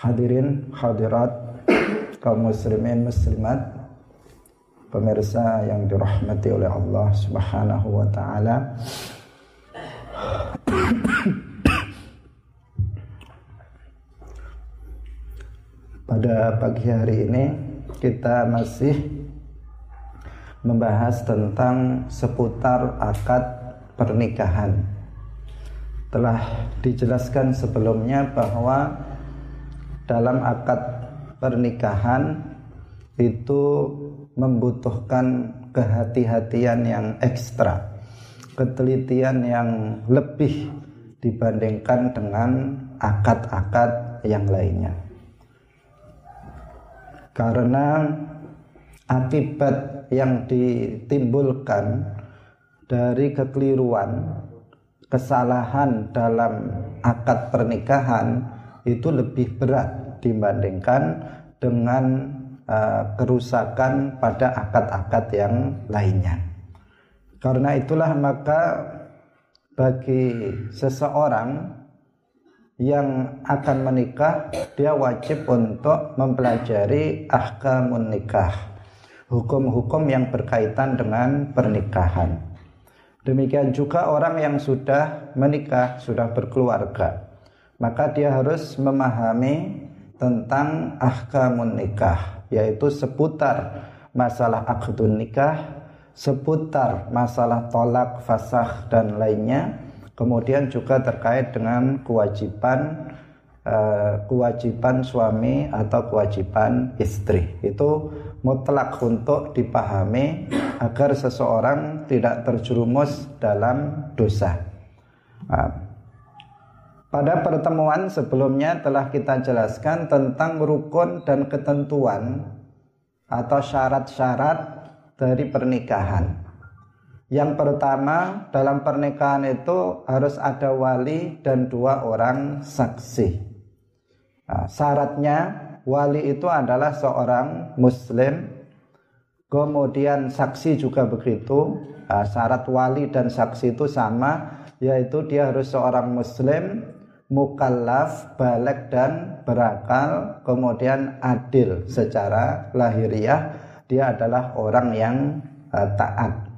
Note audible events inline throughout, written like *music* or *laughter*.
Hadirin hadirat kaum muslimin muslimat pemirsa yang dirahmati oleh Allah Subhanahu wa taala. Pada pagi hari ini kita masih membahas tentang seputar akad pernikahan. Telah dijelaskan sebelumnya bahwa dalam akad pernikahan itu membutuhkan kehati-hatian yang ekstra, ketelitian yang lebih dibandingkan dengan akad-akad yang lainnya. Karena akibat yang ditimbulkan dari kekeliruan, kesalahan dalam akad pernikahan itu lebih berat dibandingkan dengan uh, kerusakan pada akad-akad yang lainnya. Karena itulah maka bagi seseorang yang akan menikah dia wajib untuk mempelajari ahkamun nikah hukum-hukum yang berkaitan dengan pernikahan demikian juga orang yang sudah menikah sudah berkeluarga maka dia harus memahami tentang ahkamun nikah yaitu seputar masalah akdun nikah seputar masalah tolak fasah dan lainnya Kemudian juga terkait dengan kewajiban uh, kewajiban suami atau kewajiban istri. Itu mutlak untuk dipahami agar seseorang tidak terjerumus dalam dosa. Uh, pada pertemuan sebelumnya telah kita jelaskan tentang rukun dan ketentuan atau syarat-syarat dari pernikahan. Yang pertama dalam pernikahan itu harus ada wali dan dua orang saksi. Nah, syaratnya wali itu adalah seorang muslim. Kemudian saksi juga begitu. Nah, syarat wali dan saksi itu sama, yaitu dia harus seorang muslim, mukallaf, balik dan berakal, kemudian adil secara lahiriah. Dia adalah orang yang uh, taat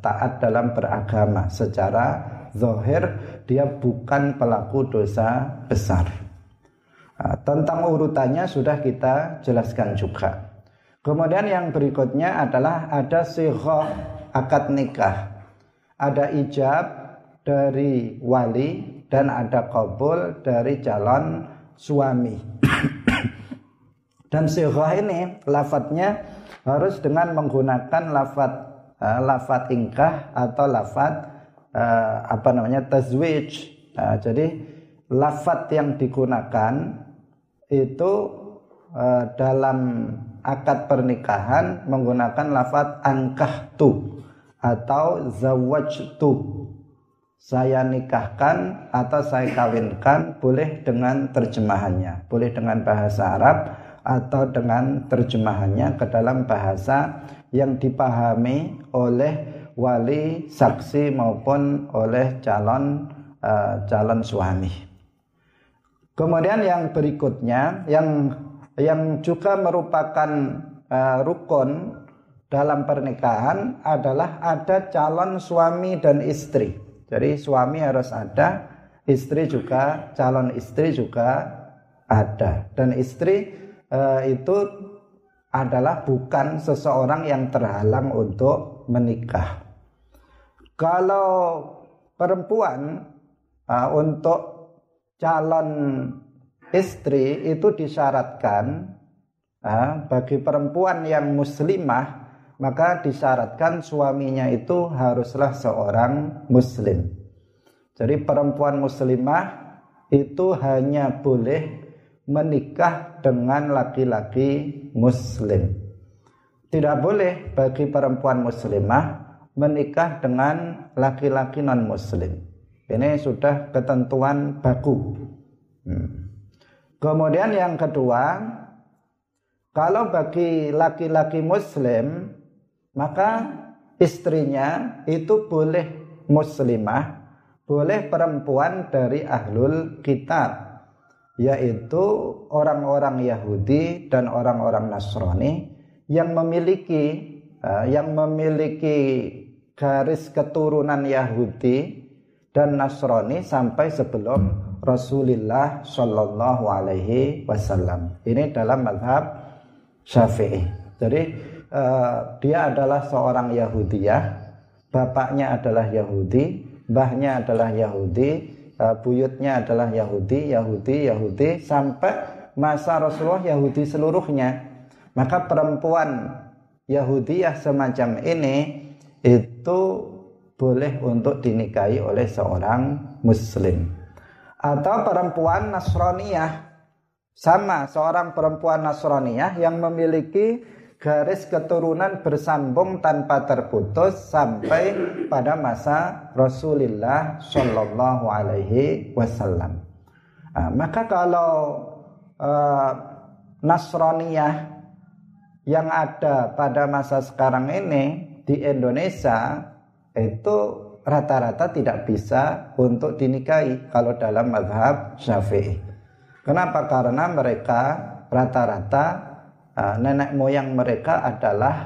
taat dalam beragama secara zahir dia bukan pelaku dosa besar. tentang urutannya sudah kita jelaskan juga. Kemudian yang berikutnya adalah ada sihoh akad nikah. Ada ijab dari wali dan ada kabul dari calon suami. dan sihoh ini lafadznya harus dengan menggunakan lafadz uh, lafat ingkah atau lafat uh, apa namanya tazwij. Uh, jadi lafat yang digunakan itu uh, dalam akad pernikahan menggunakan lafat angkah tu atau zawaj tu saya nikahkan atau saya kawinkan boleh dengan terjemahannya boleh dengan bahasa Arab atau dengan terjemahannya ke dalam bahasa yang dipahami oleh wali saksi maupun oleh calon uh, calon suami. Kemudian yang berikutnya yang yang juga merupakan uh, rukun dalam pernikahan adalah ada calon suami dan istri. Jadi suami harus ada, istri juga calon istri juga ada dan istri uh, itu adalah bukan seseorang yang terhalang untuk menikah. Kalau perempuan uh, untuk calon istri itu disyaratkan uh, bagi perempuan yang muslimah maka disyaratkan suaminya itu haruslah seorang muslim. Jadi perempuan muslimah itu hanya boleh menikah dengan laki-laki muslim. Tidak boleh bagi perempuan muslimah menikah dengan laki-laki non muslim. Ini sudah ketentuan baku. Hmm. Kemudian yang kedua, kalau bagi laki-laki muslim maka istrinya itu boleh muslimah, boleh perempuan dari ahlul kitab yaitu orang-orang Yahudi dan orang-orang Nasrani yang memiliki uh, yang memiliki garis keturunan Yahudi dan Nasrani sampai sebelum Rasulullah Shallallahu Alaihi Wasallam. Ini dalam madhab Syafi'i. Jadi uh, dia adalah seorang Yahudiyah, bapaknya adalah Yahudi, mbahnya adalah Yahudi, uh, buyutnya adalah Yahudi, Yahudi, Yahudi sampai masa Rasulullah Yahudi seluruhnya. Maka perempuan Yahudiyah semacam ini itu boleh untuk dinikahi oleh seorang muslim. Atau perempuan Nasraniyah sama seorang perempuan Nasraniyah yang memiliki garis keturunan bersambung tanpa terputus sampai pada masa Rasulullah Shallallahu Alaihi Wasallam. Nah, maka kalau uh, Nasraniyah yang ada pada masa sekarang ini di Indonesia itu rata-rata tidak bisa untuk dinikahi kalau dalam madhab syafi'i. Kenapa? Karena mereka rata-rata uh, nenek moyang mereka adalah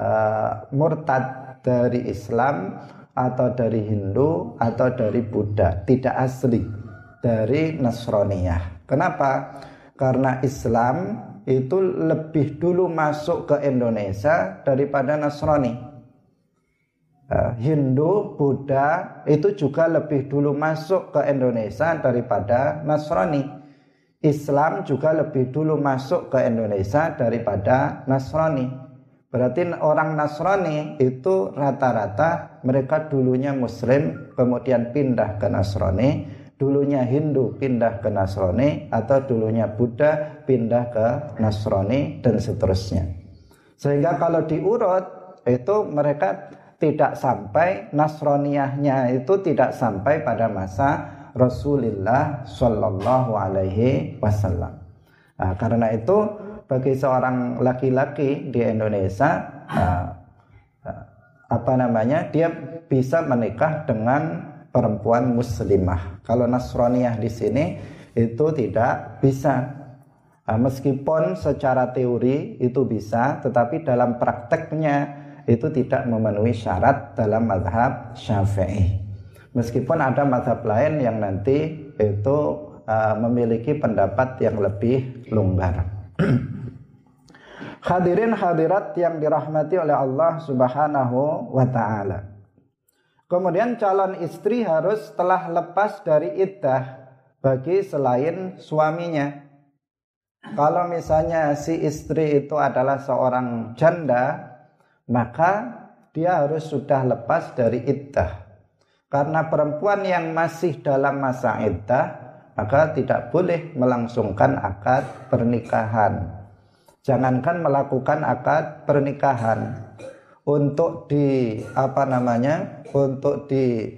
uh, murtad dari Islam atau dari Hindu atau dari Buddha, tidak asli dari Nasraniyah. Kenapa? Karena Islam itu lebih dulu masuk ke Indonesia daripada Nasrani. Eh, Hindu, Buddha itu juga lebih dulu masuk ke Indonesia daripada Nasrani. Islam juga lebih dulu masuk ke Indonesia daripada Nasrani. Berarti orang Nasrani itu rata-rata mereka dulunya Muslim kemudian pindah ke Nasrani dulunya Hindu pindah ke Nasrani atau dulunya Buddha pindah ke Nasrani dan seterusnya. Sehingga kalau diurut itu mereka tidak sampai Nasroniyahnya itu tidak sampai pada masa Rasulullah Shallallahu Alaihi Wasallam. Nah, karena itu bagi seorang laki-laki di Indonesia uh, apa namanya dia bisa menikah dengan perempuan muslimah. Kalau Nasraniyah di sini itu tidak bisa. Nah, meskipun secara teori itu bisa, tetapi dalam prakteknya itu tidak memenuhi syarat dalam madhab syafi'i. Meskipun ada madhab lain yang nanti itu uh, memiliki pendapat yang lebih longgar. *clears throat* Hadirin hadirat yang dirahmati oleh Allah Subhanahu wa taala. Kemudian calon istri harus telah lepas dari iddah bagi selain suaminya. Kalau misalnya si istri itu adalah seorang janda, maka dia harus sudah lepas dari iddah. Karena perempuan yang masih dalam masa iddah, maka tidak boleh melangsungkan akad pernikahan. Jangankan melakukan akad pernikahan, untuk di apa namanya untuk di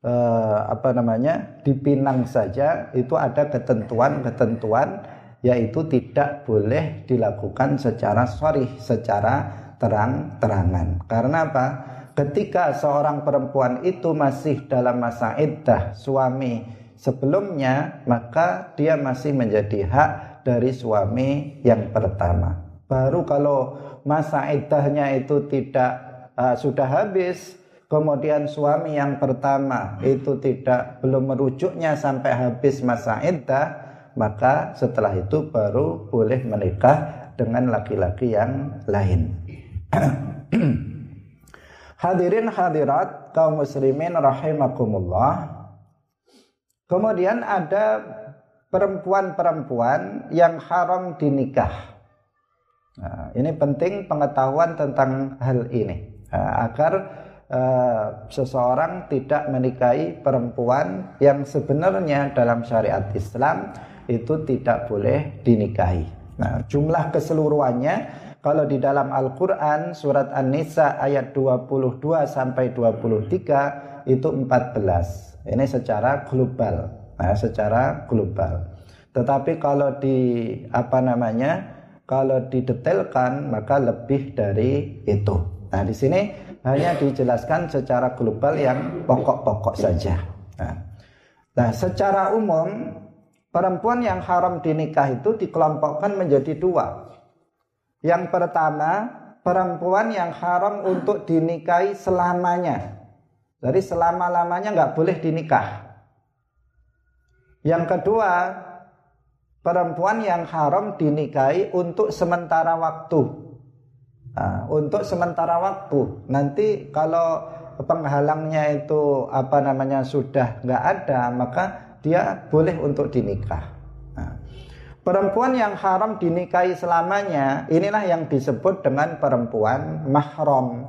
eh, apa namanya dipinang saja itu ada ketentuan-ketentuan yaitu tidak boleh dilakukan secara sorry secara terang-terangan. Karena apa ketika seorang perempuan itu masih dalam masa iddah suami sebelumnya maka dia masih menjadi hak dari suami yang pertama. Baru kalau masa iddahnya itu tidak uh, sudah habis kemudian suami yang pertama itu tidak belum merujuknya sampai habis masa iddah maka setelah itu baru boleh menikah dengan laki-laki yang lain *clears throat* Hadirin hadirat kaum muslimin rahimakumullah. Kemudian ada perempuan-perempuan yang haram dinikah. Nah, ini penting pengetahuan tentang hal ini. Nah, agar uh, seseorang tidak menikahi perempuan yang sebenarnya dalam syariat Islam itu tidak boleh dinikahi. Nah, jumlah keseluruhannya kalau di dalam Al-Qur'an surat An-Nisa ayat 22 sampai 23 itu 14. Ini secara global. Nah, secara global. Tetapi kalau di apa namanya? Kalau didetailkan maka lebih dari itu. Nah, di sini hanya dijelaskan secara global yang pokok-pokok saja. Nah, nah secara umum perempuan yang haram dinikah itu dikelompokkan menjadi dua. Yang pertama, perempuan yang haram untuk dinikahi selamanya. Jadi selama-lamanya nggak boleh dinikah. Yang kedua, perempuan yang haram dinikahi untuk sementara waktu. Nah, untuk sementara waktu. Nanti kalau penghalangnya itu apa namanya sudah nggak ada, maka dia boleh untuk dinikah. Perempuan yang haram dinikahi selamanya, inilah yang disebut dengan perempuan mahram.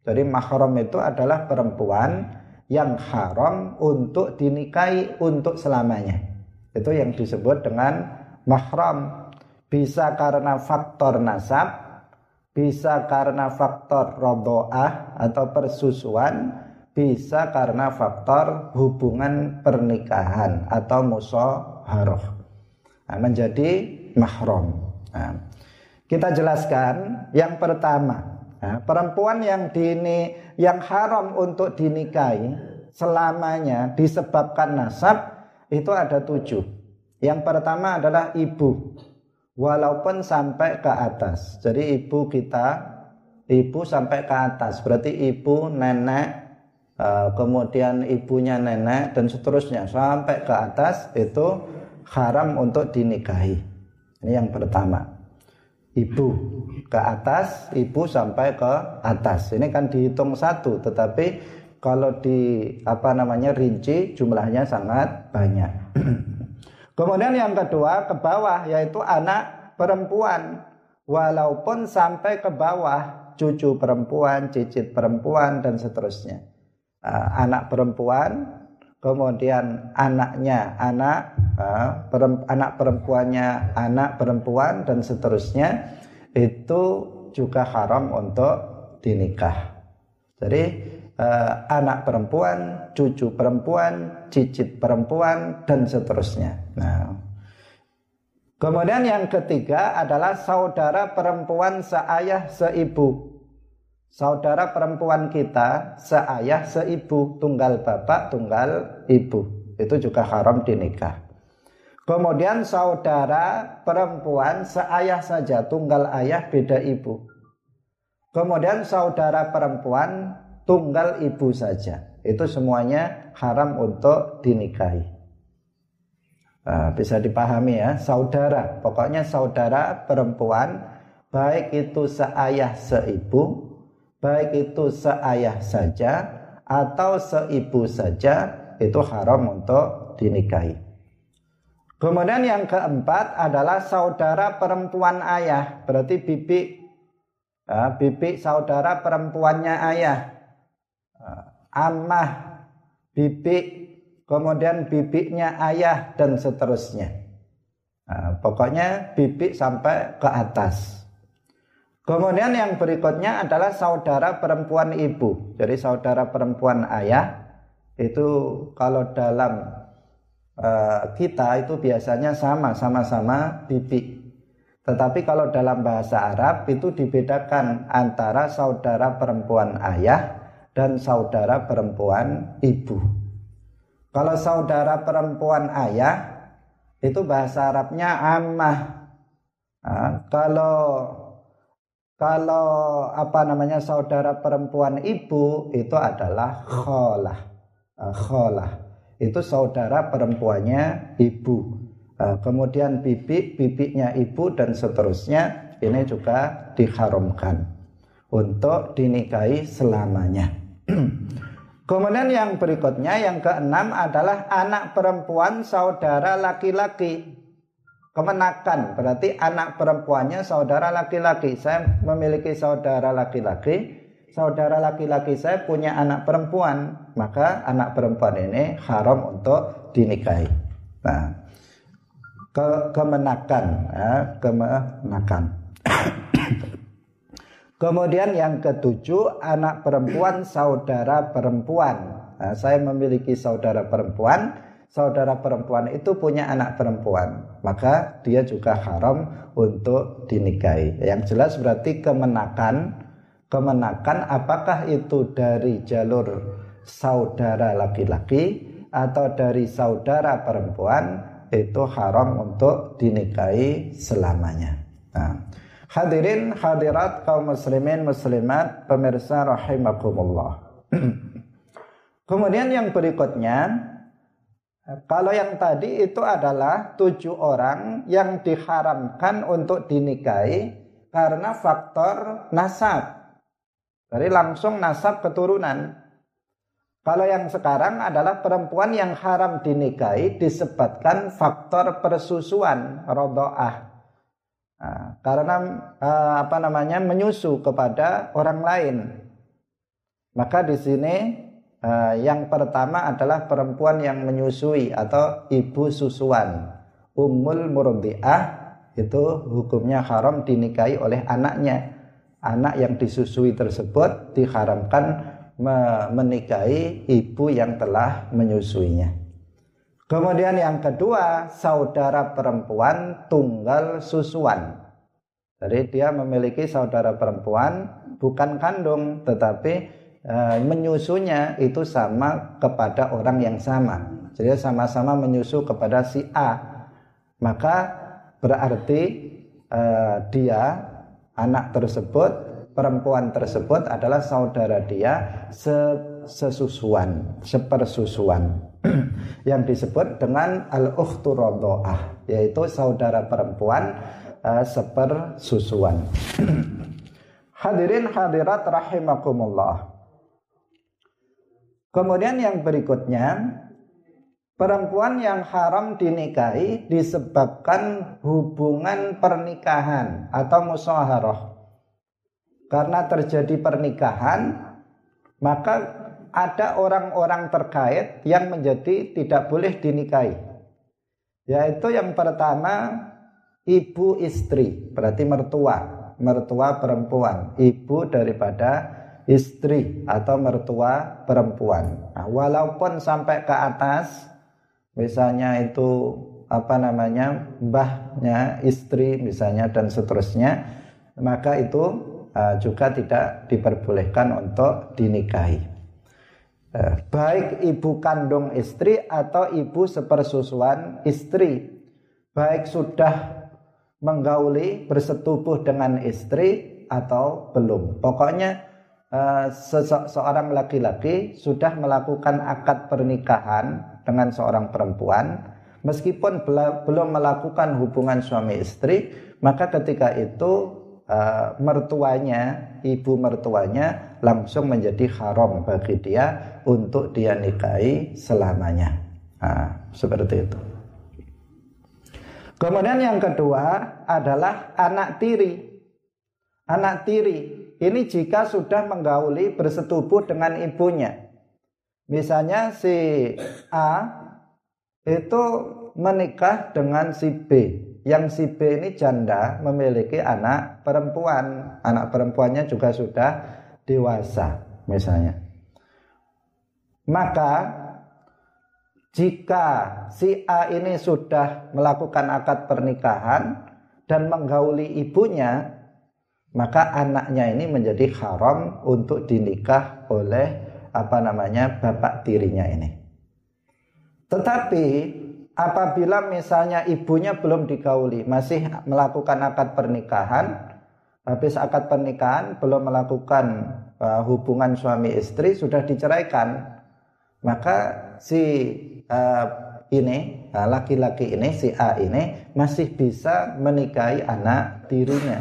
Jadi mahram itu adalah perempuan yang haram untuk dinikahi untuk selamanya. Itu yang disebut dengan mahram. Bisa karena faktor nasab, bisa karena faktor rodoah atau persusuan, bisa karena faktor hubungan pernikahan atau musaharoh. Nah, menjadi mahram. Nah, kita jelaskan yang pertama, Nah, perempuan yang dini yang haram untuk dinikahi selamanya disebabkan nasab itu ada tujuh. Yang pertama adalah ibu, walaupun sampai ke atas. Jadi ibu kita, ibu sampai ke atas, berarti ibu, nenek, eh, kemudian ibunya nenek dan seterusnya sampai ke atas itu haram untuk dinikahi. Ini yang pertama ibu ke atas, ibu sampai ke atas. Ini kan dihitung satu, tetapi kalau di apa namanya rinci jumlahnya sangat banyak. *clears throat* Kemudian yang kedua ke bawah yaitu anak perempuan. Walaupun sampai ke bawah cucu perempuan, cicit perempuan dan seterusnya. Uh, anak perempuan, kemudian anaknya anak anak perempuannya anak perempuan dan seterusnya itu juga haram untuk dinikah. Jadi eh, anak perempuan, cucu perempuan, cicit perempuan dan seterusnya. Nah, kemudian yang ketiga adalah saudara perempuan seayah seibu. Saudara perempuan kita seayah seibu, tunggal bapak, tunggal ibu. Itu juga haram dinikah. Kemudian saudara perempuan seayah saja, tunggal ayah beda ibu. Kemudian saudara perempuan tunggal ibu saja. Itu semuanya haram untuk dinikahi. Nah, bisa dipahami ya, saudara. Pokoknya saudara perempuan baik itu seayah seibu, baik itu seayah saja atau seibu saja itu haram untuk dinikahi. Kemudian yang keempat adalah saudara perempuan ayah, berarti bibi, ya, bibi saudara perempuannya ayah, amah, bibi, kemudian bibinya ayah dan seterusnya. Nah, pokoknya bibi sampai ke atas. Kemudian yang berikutnya adalah saudara perempuan ibu. Jadi saudara perempuan ayah itu kalau dalam Eh, kita itu biasanya sama sama-sama bibi. Tetapi kalau dalam bahasa Arab itu dibedakan antara saudara perempuan ayah dan saudara perempuan ibu. Kalau saudara perempuan ayah itu bahasa Arabnya amah. Nah, kalau kalau apa namanya saudara perempuan ibu itu adalah kholah. Uh, kholah itu saudara perempuannya ibu. Uh, kemudian bibi, bibinya ibu dan seterusnya ini juga diharamkan untuk dinikahi selamanya. *clears throat* Kemudian yang berikutnya yang keenam adalah anak perempuan saudara laki-laki. Kemenakan berarti anak perempuannya saudara laki-laki. Saya memiliki saudara laki-laki saudara laki-laki saya punya anak perempuan, maka anak perempuan ini haram untuk dinikahi. Nah, ke kemenakan, ya, kemenakan. *coughs* Kemudian yang ketujuh, anak perempuan saudara perempuan. Nah, saya memiliki saudara perempuan, saudara perempuan itu punya anak perempuan, maka dia juga haram untuk dinikahi. Yang jelas berarti kemenakan kemenakan apakah itu dari jalur saudara laki-laki atau dari saudara perempuan itu haram untuk dinikahi selamanya. Nah, hadirin hadirat kaum muslimin muslimat pemirsa rahimakumullah. *clears throat* Kemudian yang berikutnya kalau yang tadi itu adalah tujuh orang yang diharamkan untuk dinikahi karena faktor nasab. Jadi langsung nasab keturunan. Kalau yang sekarang adalah perempuan yang haram dinikahi disebabkan faktor persusuan rodoah. Nah, karena eh, apa namanya menyusu kepada orang lain. Maka di sini eh, yang pertama adalah perempuan yang menyusui atau ibu susuan. Ummul murdiah itu hukumnya haram dinikahi oleh anaknya. Anak yang disusui tersebut diharamkan menikahi ibu yang telah menyusuinya. Kemudian yang kedua, saudara perempuan tunggal susuan. Jadi dia memiliki saudara perempuan bukan kandung tetapi e, menyusunya itu sama kepada orang yang sama. Jadi sama-sama menyusu kepada si A. Maka berarti e, dia anak tersebut perempuan tersebut adalah saudara dia sesusuan, sepersusuan *clears throat* yang disebut dengan al-ukhtu yaitu saudara perempuan uh, sepersusuan. *clears throat* Hadirin hadirat rahimakumullah. Kemudian yang berikutnya Perempuan yang haram dinikahi disebabkan hubungan pernikahan atau musaharah karena terjadi pernikahan maka ada orang-orang terkait yang menjadi tidak boleh dinikahi. Yaitu yang pertama ibu istri berarti mertua mertua perempuan. Ibu daripada istri atau mertua perempuan. Nah, walaupun sampai ke atas misalnya itu apa namanya mbahnya istri misalnya dan seterusnya maka itu uh, juga tidak diperbolehkan untuk dinikahi. Uh, baik ibu kandung istri atau ibu sepersusuan istri, baik sudah menggauli bersetubuh dengan istri atau belum. Pokoknya uh, seorang laki-laki sudah melakukan akad pernikahan dengan seorang perempuan, meskipun belum melakukan hubungan suami istri, maka ketika itu uh, mertuanya, ibu mertuanya langsung menjadi haram bagi dia untuk dia nikahi selamanya. Nah, seperti itu. Kemudian yang kedua adalah anak tiri. Anak tiri ini jika sudah menggauli bersetubuh dengan ibunya. Misalnya si A itu menikah dengan si B yang si B ini janda memiliki anak perempuan, anak perempuannya juga sudah dewasa misalnya. Maka jika si A ini sudah melakukan akad pernikahan dan menggauli ibunya, maka anaknya ini menjadi haram untuk dinikah oleh apa namanya bapak tirinya ini. Tetapi apabila misalnya ibunya belum digauli, masih melakukan akad pernikahan, habis akad pernikahan belum melakukan uh, hubungan suami istri sudah diceraikan, maka si uh, ini uh, laki-laki ini si A ini masih bisa menikahi anak dirinya.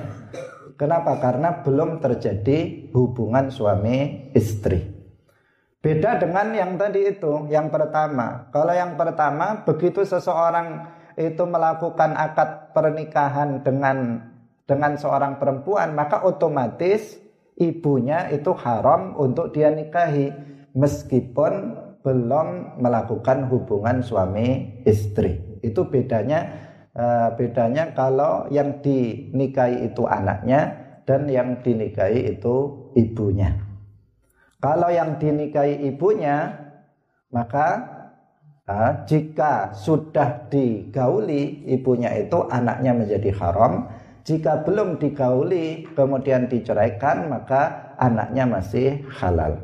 Kenapa? Karena belum terjadi hubungan suami istri. Beda dengan yang tadi itu, yang pertama. Kalau yang pertama, begitu seseorang itu melakukan akad pernikahan dengan dengan seorang perempuan, maka otomatis ibunya itu haram untuk dia nikahi meskipun belum melakukan hubungan suami istri. Itu bedanya uh, bedanya kalau yang dinikahi itu anaknya dan yang dinikahi itu ibunya. Kalau yang dinikahi ibunya, maka uh, jika sudah digauli ibunya itu anaknya menjadi haram. Jika belum digauli kemudian diceraikan maka anaknya masih halal.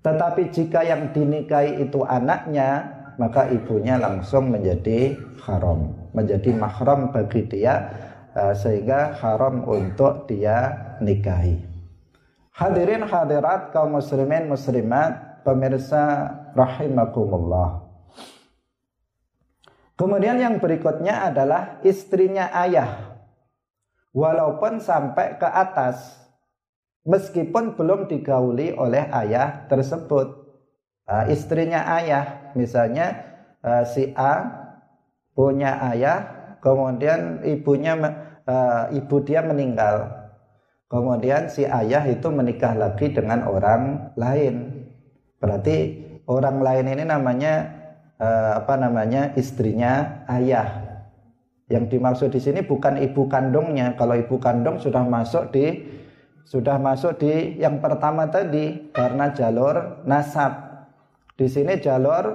Tetapi jika yang dinikahi itu anaknya maka ibunya langsung menjadi haram, menjadi mahram bagi dia sehingga haram untuk dia nikahi. Hadirin hadirat kaum muslimin muslimat pemirsa rahimakumullah. Kemudian yang berikutnya adalah istrinya ayah. Walaupun sampai ke atas meskipun belum digauli oleh ayah tersebut. Uh, istrinya ayah, misalnya uh, si A punya ayah, kemudian ibunya uh, ibu dia meninggal. Kemudian si ayah itu menikah lagi dengan orang lain. Berarti orang lain ini namanya uh, apa namanya? istrinya ayah. Yang dimaksud di sini bukan ibu kandungnya. Kalau ibu kandung sudah masuk di sudah masuk di yang pertama tadi karena jalur nasab. Di sini jalur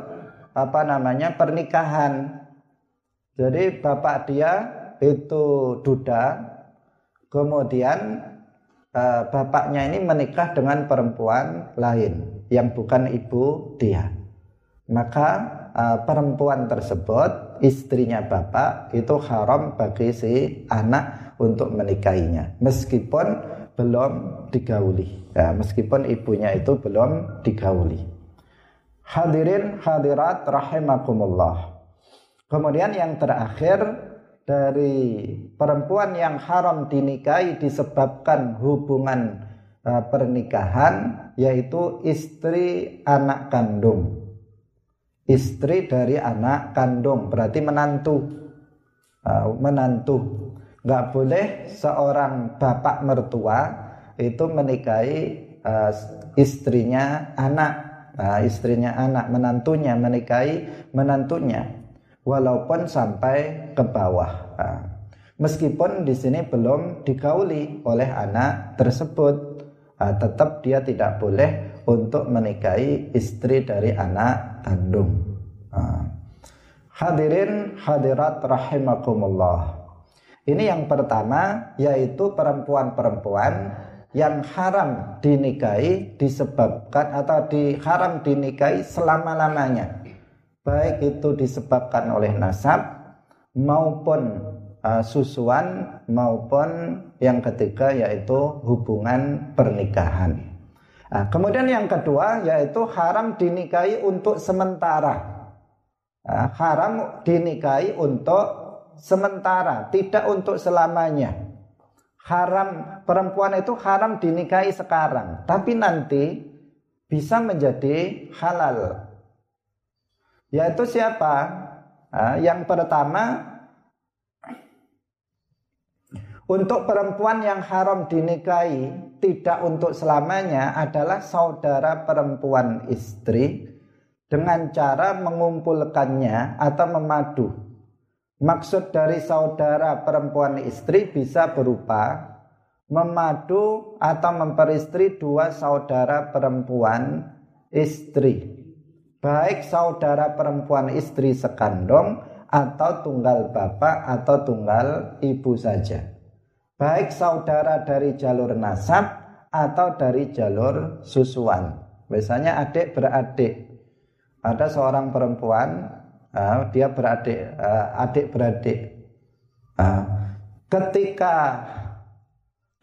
apa namanya pernikahan. Jadi bapak dia itu duda, kemudian uh, bapaknya ini menikah dengan perempuan lain yang bukan ibu dia. Maka uh, perempuan tersebut istrinya bapak itu haram bagi si anak untuk menikahinya. Meskipun belum digauli. Ya, meskipun ibunya itu belum digauli. Hadirin hadirat rahimakumullah. Kemudian yang terakhir dari perempuan yang haram dinikahi disebabkan hubungan uh, pernikahan yaitu istri anak kandung. Istri dari anak kandung berarti menantu. Uh, menantu. Nggak boleh seorang bapak mertua itu menikahi uh, istrinya anak. Istrinya anak menantunya menikahi menantunya. Walaupun sampai ke bawah. Meskipun di sini belum digauli oleh anak tersebut tetap dia tidak boleh untuk menikahi istri dari anak kandung. Hadirin hadirat rahimakumullah. Ini yang pertama yaitu perempuan-perempuan yang haram dinikahi disebabkan atau diharam dinikahi selama-lamanya. Baik itu disebabkan oleh nasab maupun uh, susuan maupun yang ketiga yaitu hubungan pernikahan. Nah, kemudian yang kedua yaitu haram dinikahi untuk sementara. Nah, haram dinikahi untuk sementara, tidak untuk selamanya. Haram perempuan itu haram dinikahi sekarang, tapi nanti bisa menjadi halal. Yaitu siapa? Nah, yang pertama untuk perempuan yang haram dinikahi tidak untuk selamanya adalah saudara perempuan istri dengan cara mengumpulkannya atau memadu Maksud dari saudara perempuan istri bisa berupa memadu atau memperistri dua saudara perempuan istri. Baik saudara perempuan istri sekandung atau tunggal bapak atau tunggal ibu saja. Baik saudara dari jalur nasab atau dari jalur susuan. Biasanya adik beradik. Ada seorang perempuan uh, dia beradik uh, adik beradik uh, ketika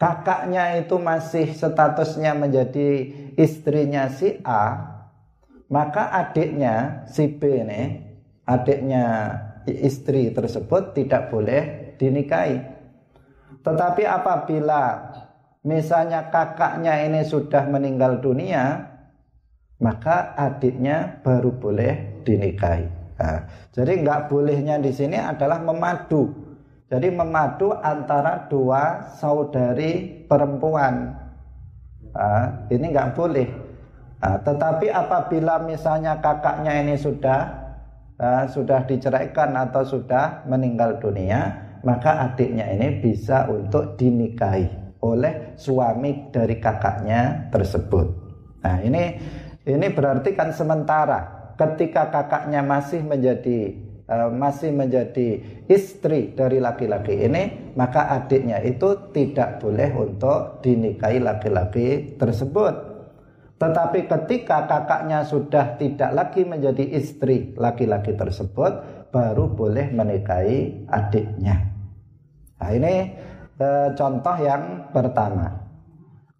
kakaknya itu masih statusnya menjadi istrinya si A maka adiknya si B ini adiknya istri tersebut tidak boleh dinikahi tetapi apabila misalnya kakaknya ini sudah meninggal dunia maka adiknya baru boleh dinikahi Nah, jadi nggak bolehnya di sini adalah memadu. Jadi memadu antara dua saudari perempuan. Nah, ini nggak boleh. Nah, tetapi apabila misalnya kakaknya ini sudah uh, sudah diceraikan atau sudah meninggal dunia, maka adiknya ini bisa untuk dinikahi oleh suami dari kakaknya tersebut. Nah, ini ini berarti kan sementara ketika kakaknya masih menjadi uh, masih menjadi istri dari laki-laki ini, maka adiknya itu tidak boleh untuk dinikahi laki-laki tersebut. Tetapi ketika kakaknya sudah tidak lagi menjadi istri laki-laki tersebut, baru boleh menikahi adiknya. Nah, ini e, contoh yang pertama.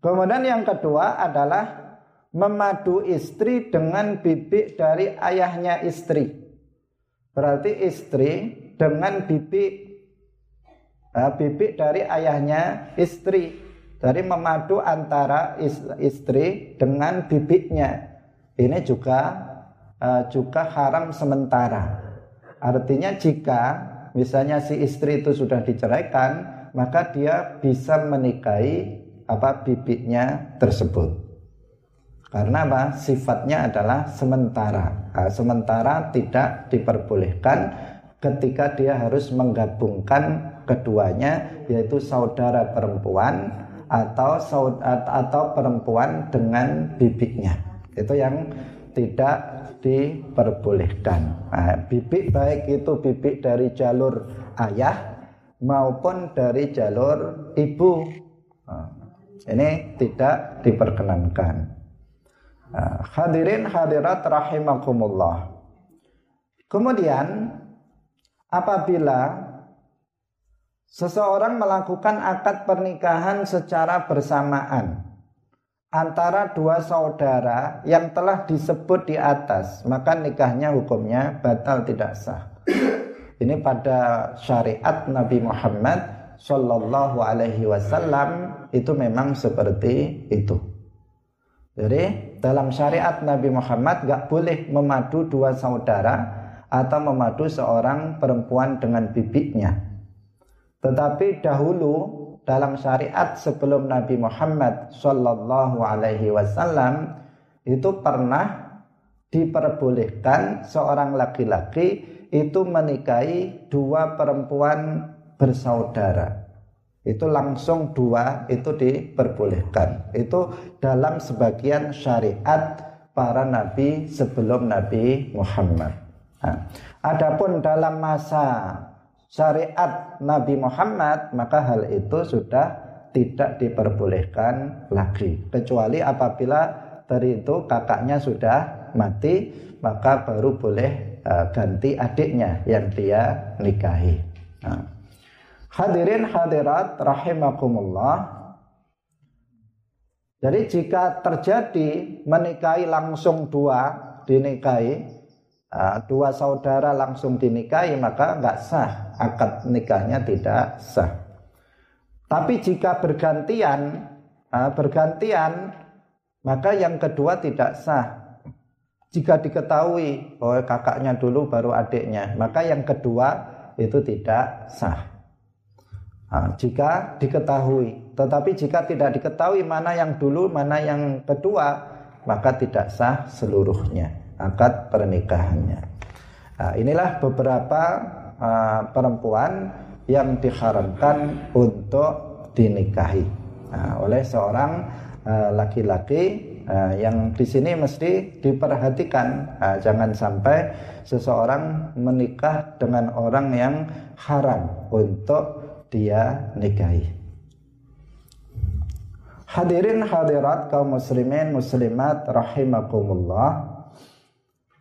Kemudian yang kedua adalah memadu istri dengan bibik dari ayahnya istri. Berarti istri dengan bibik e, bibik dari ayahnya istri dari memadu antara istri dengan bibiknya. Ini juga uh, juga haram sementara. Artinya jika misalnya si istri itu sudah diceraikan, maka dia bisa menikahi apa bibiknya tersebut. Karena apa? Sifatnya adalah sementara. Nah, sementara tidak diperbolehkan ketika dia harus menggabungkan keduanya yaitu saudara perempuan atau saud atau perempuan dengan bibiknya. Itu yang tidak diperbolehkan. Nah, bibik baik itu bibik dari jalur ayah maupun dari jalur ibu. Nah, ini tidak diperkenankan. Nah, hadirin hadirat rahimakumullah. Kemudian apabila Seseorang melakukan akad pernikahan secara bersamaan antara dua saudara yang telah disebut di atas, maka nikahnya hukumnya batal tidak sah. Ini pada syariat Nabi Muhammad Shallallahu Alaihi Wasallam itu memang seperti itu. Jadi dalam syariat Nabi Muhammad gak boleh memadu dua saudara atau memadu seorang perempuan dengan bibiknya tetapi dahulu dalam syariat sebelum Nabi Muhammad Shallallahu Alaihi Wasallam itu pernah diperbolehkan seorang laki-laki itu menikahi dua perempuan bersaudara. Itu langsung dua itu diperbolehkan. Itu dalam sebagian syariat para nabi sebelum Nabi Muhammad. Nah, adapun dalam masa syariat Nabi Muhammad maka hal itu sudah tidak diperbolehkan lagi kecuali apabila dari itu kakaknya sudah mati maka baru boleh uh, ganti adiknya yang dia nikahi. Nah. Hadirin hadirat rahimakumullah. Jadi jika terjadi menikahi langsung dua dinikahi Ah, dua saudara langsung dinikahi maka nggak sah akad nikahnya tidak sah. Tapi jika bergantian ah, bergantian maka yang kedua tidak sah. Jika diketahui bahwa kakaknya dulu baru adiknya, maka yang kedua itu tidak sah. Nah, jika diketahui, tetapi jika tidak diketahui mana yang dulu, mana yang kedua, maka tidak sah seluruhnya akad pernikahannya. Nah, inilah beberapa uh, perempuan yang diharamkan untuk dinikahi nah, oleh seorang uh, laki-laki uh, yang di sini mesti diperhatikan uh, jangan sampai seseorang menikah dengan orang yang haram untuk dia nikahi. Hadirin hadirat kaum muslimin muslimat rahimakumullah.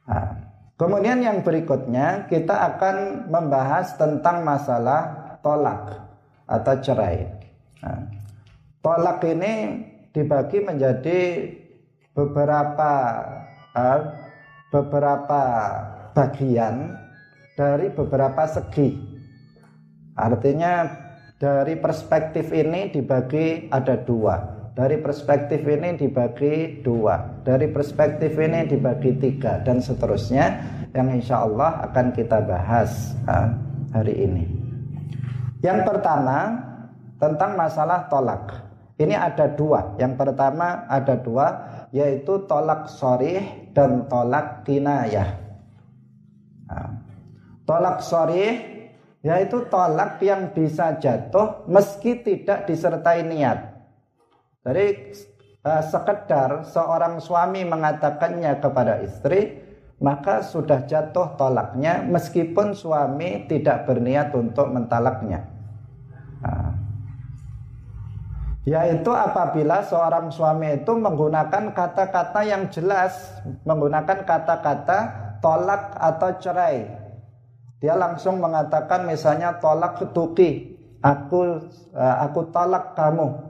Nah, kemudian yang berikutnya kita akan membahas tentang masalah tolak atau cerai. Nah, tolak ini dibagi menjadi beberapa uh, beberapa bagian dari beberapa segi. Artinya dari perspektif ini dibagi ada dua. Dari perspektif ini dibagi dua, dari perspektif ini dibagi tiga, dan seterusnya yang insya Allah akan kita bahas hari ini. Yang pertama tentang masalah tolak. Ini ada dua. Yang pertama ada dua, yaitu tolak sorih dan tolak kinayah. tolak sorih yaitu tolak yang bisa jatuh meski tidak disertai niat. Jadi uh, sekedar seorang suami mengatakannya kepada istri, maka sudah jatuh tolaknya meskipun suami tidak berniat untuk mentalaknya. Nah. yaitu apabila seorang suami itu menggunakan kata-kata yang jelas, menggunakan kata-kata tolak atau cerai. Dia langsung mengatakan misalnya tolak ketuki, aku eh, aku tolak kamu,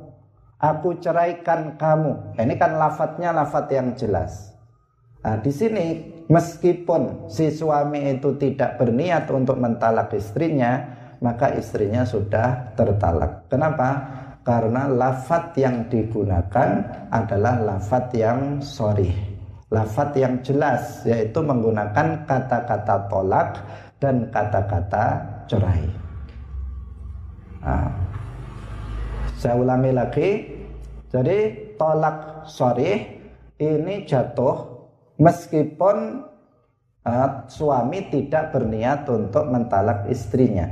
aku ceraikan kamu. Ini kan lafadznya lafadz yang jelas. Nah, di sini meskipun si suami itu tidak berniat untuk mentalak istrinya, maka istrinya sudah tertalak. Kenapa? karena lafat yang digunakan adalah lafat yang sorry lafat yang jelas yaitu menggunakan kata-kata tolak dan kata-kata cerai nah, saya ulangi lagi jadi tolak sorry ini jatuh meskipun uh, suami tidak berniat untuk mentalak istrinya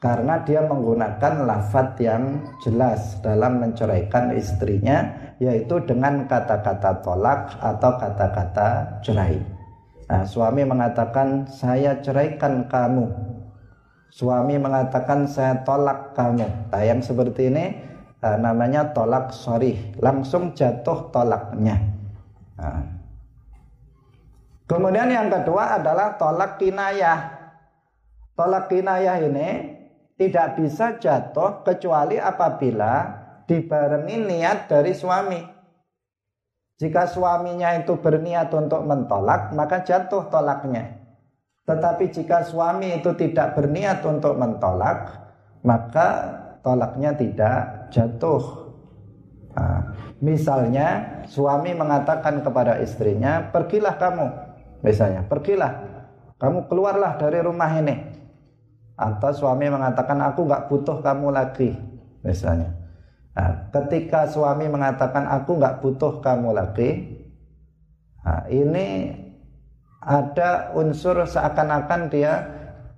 karena dia menggunakan lafat yang jelas dalam menceraikan istrinya yaitu dengan kata-kata tolak atau kata-kata cerai. Nah, suami mengatakan saya ceraikan kamu. Suami mengatakan saya tolak kamu. Nah, yang seperti ini uh, namanya tolak sorry, langsung jatuh tolaknya. Nah. Kemudian yang kedua adalah tolak kinayah. Tolak kinayah ini tidak bisa jatuh kecuali apabila dibarengi niat dari suami. Jika suaminya itu berniat untuk mentolak, maka jatuh tolaknya. Tetapi jika suami itu tidak berniat untuk mentolak, maka tolaknya tidak jatuh. Nah, misalnya suami mengatakan kepada istrinya, "Pergilah kamu." Misalnya, "Pergilah. Kamu keluarlah dari rumah ini." atau suami mengatakan aku nggak butuh kamu lagi misalnya nah, ketika suami mengatakan aku nggak butuh kamu lagi nah, ini ada unsur seakan-akan dia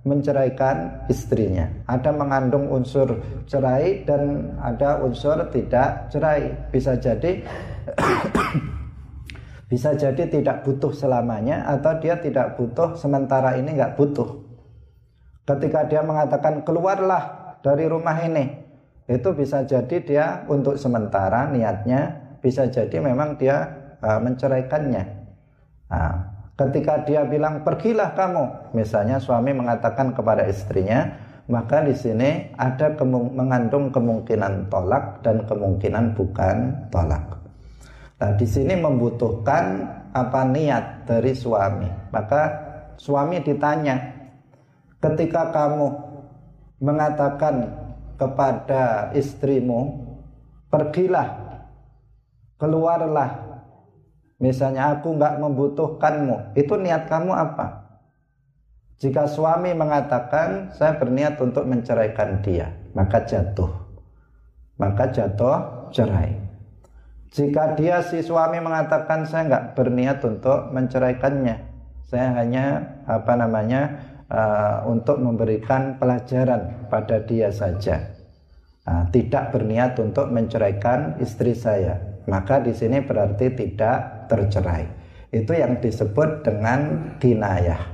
menceraikan istrinya. Ada mengandung unsur cerai dan ada unsur tidak cerai. Bisa jadi *coughs* bisa jadi tidak butuh selamanya atau dia tidak butuh sementara ini nggak butuh. Ketika dia mengatakan keluarlah dari rumah ini, itu bisa jadi dia untuk sementara niatnya, bisa jadi memang dia uh, menceraikannya. Nah, ketika dia bilang pergilah kamu, misalnya suami mengatakan kepada istrinya, maka di sini ada kemung mengandung kemungkinan tolak dan kemungkinan bukan tolak. Nah, di sini membutuhkan apa niat dari suami. Maka suami ditanya, ketika kamu mengatakan kepada istrimu pergilah keluarlah misalnya aku nggak membutuhkanmu itu niat kamu apa? Jika suami mengatakan saya berniat untuk menceraikan dia maka jatuh. Maka jatuh cerai. Jika dia si suami mengatakan saya nggak berniat untuk menceraikannya saya hanya apa namanya uh, untuk memberikan pelajaran pada dia saja. Uh, tidak berniat untuk menceraikan istri saya, maka di sini berarti tidak tercerai. Itu yang disebut dengan kinayah.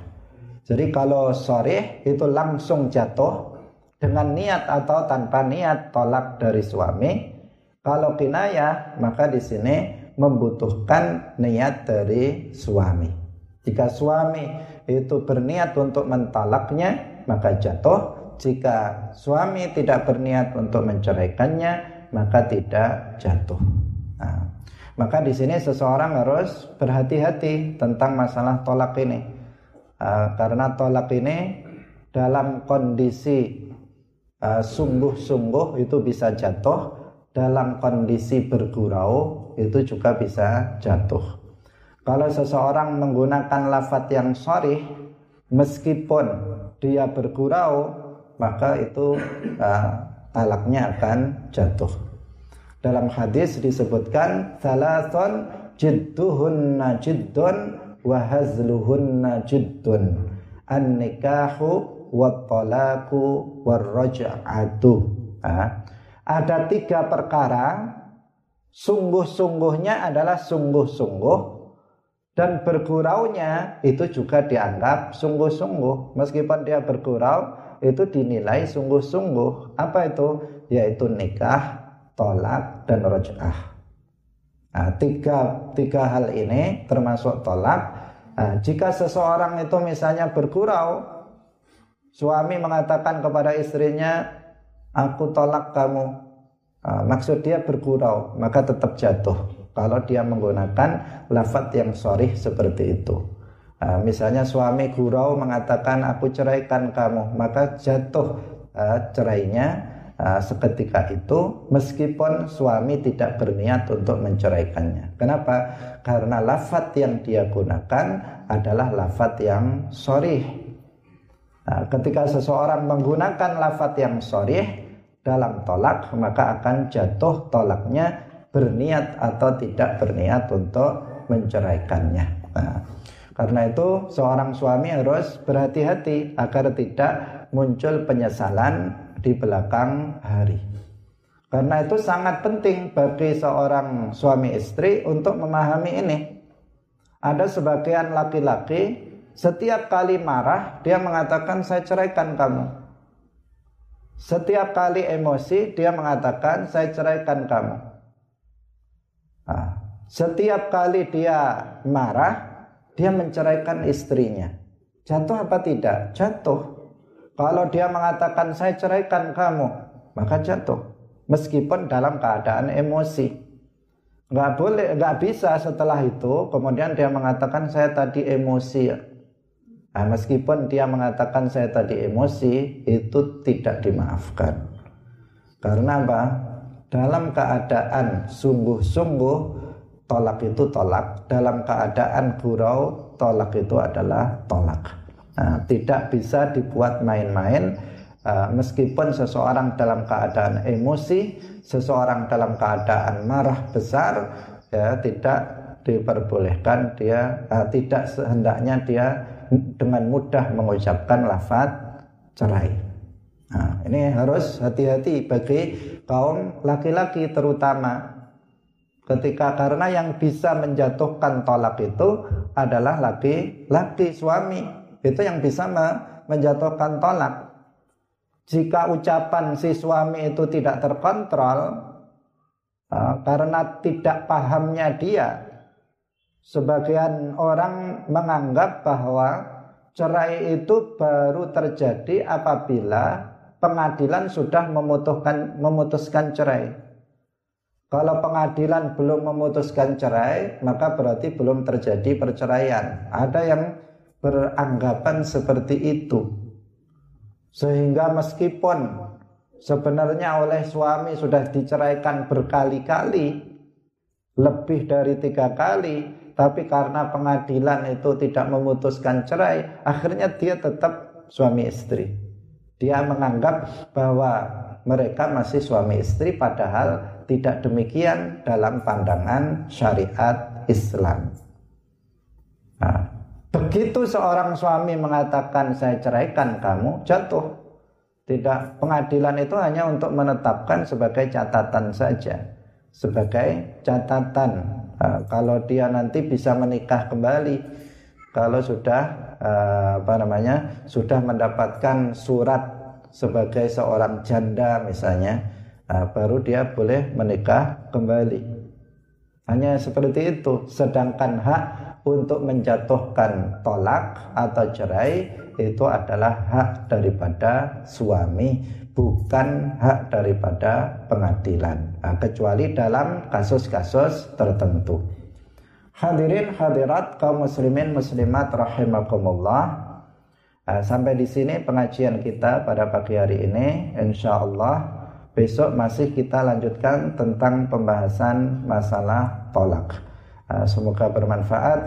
Jadi kalau sore itu langsung jatuh dengan niat atau tanpa niat tolak dari suami. Kalau kinayah maka di sini membutuhkan niat dari suami. Jika suami itu berniat untuk mentalaknya maka jatuh jika suami tidak berniat untuk menceraikannya maka tidak jatuh maka di sini seseorang harus berhati-hati tentang masalah tolak ini. Uh, karena tolak ini dalam kondisi uh, sungguh-sungguh itu bisa jatuh. Dalam kondisi bergurau itu juga bisa jatuh. Kalau seseorang menggunakan lafat yang sorry, meskipun dia bergurau, maka itu uh, talaknya akan jatuh. Dalam hadis disebutkan salasun jidduhunna jiddun wa hazluhunna jiddun. An nikahu wa talaku. Nah, ada tiga perkara. Sungguh-sungguhnya adalah sungguh-sungguh. Dan berguraunya itu juga dianggap sungguh-sungguh. Meskipun dia bergurau itu dinilai sungguh-sungguh. Apa itu? Yaitu nikah tolak, dan roj'ah. Nah, tiga, tiga hal ini termasuk tolak. Nah, jika seseorang itu misalnya bergurau, suami mengatakan kepada istrinya, aku tolak kamu. Nah, maksud dia bergurau, maka tetap jatuh. Kalau dia menggunakan lafat yang sorih seperti itu. Nah, misalnya suami gurau mengatakan aku ceraikan kamu, maka jatuh uh, cerainya uh, seketika itu meskipun suami tidak berniat untuk menceraikannya. Kenapa? Karena lafat yang dia gunakan adalah lafat yang sorih. Nah, ketika seseorang menggunakan lafat yang sorih dalam tolak maka akan jatuh tolaknya berniat atau tidak berniat untuk menceraikannya. Nah, karena itu seorang suami harus berhati-hati agar tidak muncul penyesalan di belakang hari. Karena itu sangat penting bagi seorang suami istri untuk memahami ini. Ada sebagian laki-laki setiap kali marah dia mengatakan saya ceraikan kamu. Setiap kali emosi dia mengatakan saya ceraikan kamu. Nah, setiap kali dia marah dia menceraikan istrinya. Jatuh apa tidak? Jatuh. Kalau dia mengatakan saya ceraikan kamu, maka jatuh. Meskipun dalam keadaan emosi. Nggak boleh, nggak bisa setelah itu kemudian dia mengatakan saya tadi emosi. Nah, meskipun dia mengatakan saya tadi emosi, itu tidak dimaafkan. Karena apa? Dalam keadaan sungguh-sungguh tolak itu tolak dalam keadaan gurau tolak itu adalah tolak nah, tidak bisa dibuat main-main. Uh, meskipun seseorang dalam keadaan emosi seseorang dalam keadaan marah besar ya tidak diperbolehkan dia uh, tidak sehendaknya dia dengan mudah mengucapkan lafaz cerai. Nah, ini harus hati-hati bagi kaum laki-laki terutama. Ketika karena yang bisa menjatuhkan tolak itu adalah laki-laki suami. Itu yang bisa menjatuhkan tolak. Jika ucapan si suami itu tidak terkontrol uh, karena tidak pahamnya dia, sebagian orang menganggap bahwa cerai itu baru terjadi apabila pengadilan sudah memutuskan memutuskan cerai. Kalau pengadilan belum memutuskan cerai, maka berarti belum terjadi perceraian. Ada yang beranggapan seperti itu. Sehingga meskipun sebenarnya oleh suami sudah diceraikan berkali-kali, lebih dari tiga kali, tapi karena pengadilan itu tidak memutuskan cerai, akhirnya dia tetap suami istri. Dia menganggap bahwa mereka masih suami istri padahal tidak demikian dalam pandangan syariat Islam. Nah, begitu seorang suami mengatakan saya ceraikan kamu, jatuh. Tidak, pengadilan itu hanya untuk menetapkan sebagai catatan saja, sebagai catatan. Nah, kalau dia nanti bisa menikah kembali, kalau sudah eh, apa namanya sudah mendapatkan surat sebagai seorang janda misalnya, nah, baru dia boleh menikah kembali. Hanya seperti itu. Sedangkan hak untuk menjatuhkan tolak atau cerai itu adalah hak daripada suami, bukan hak daripada pengadilan. Nah, kecuali dalam kasus-kasus tertentu. Hadirin hadirat kaum muslimin muslimat rahimakumullah. Nah, sampai di sini pengajian kita pada pagi hari ini. Insya Allah Besok masih kita lanjutkan tentang pembahasan masalah tolak. Ah, semoga bermanfaat.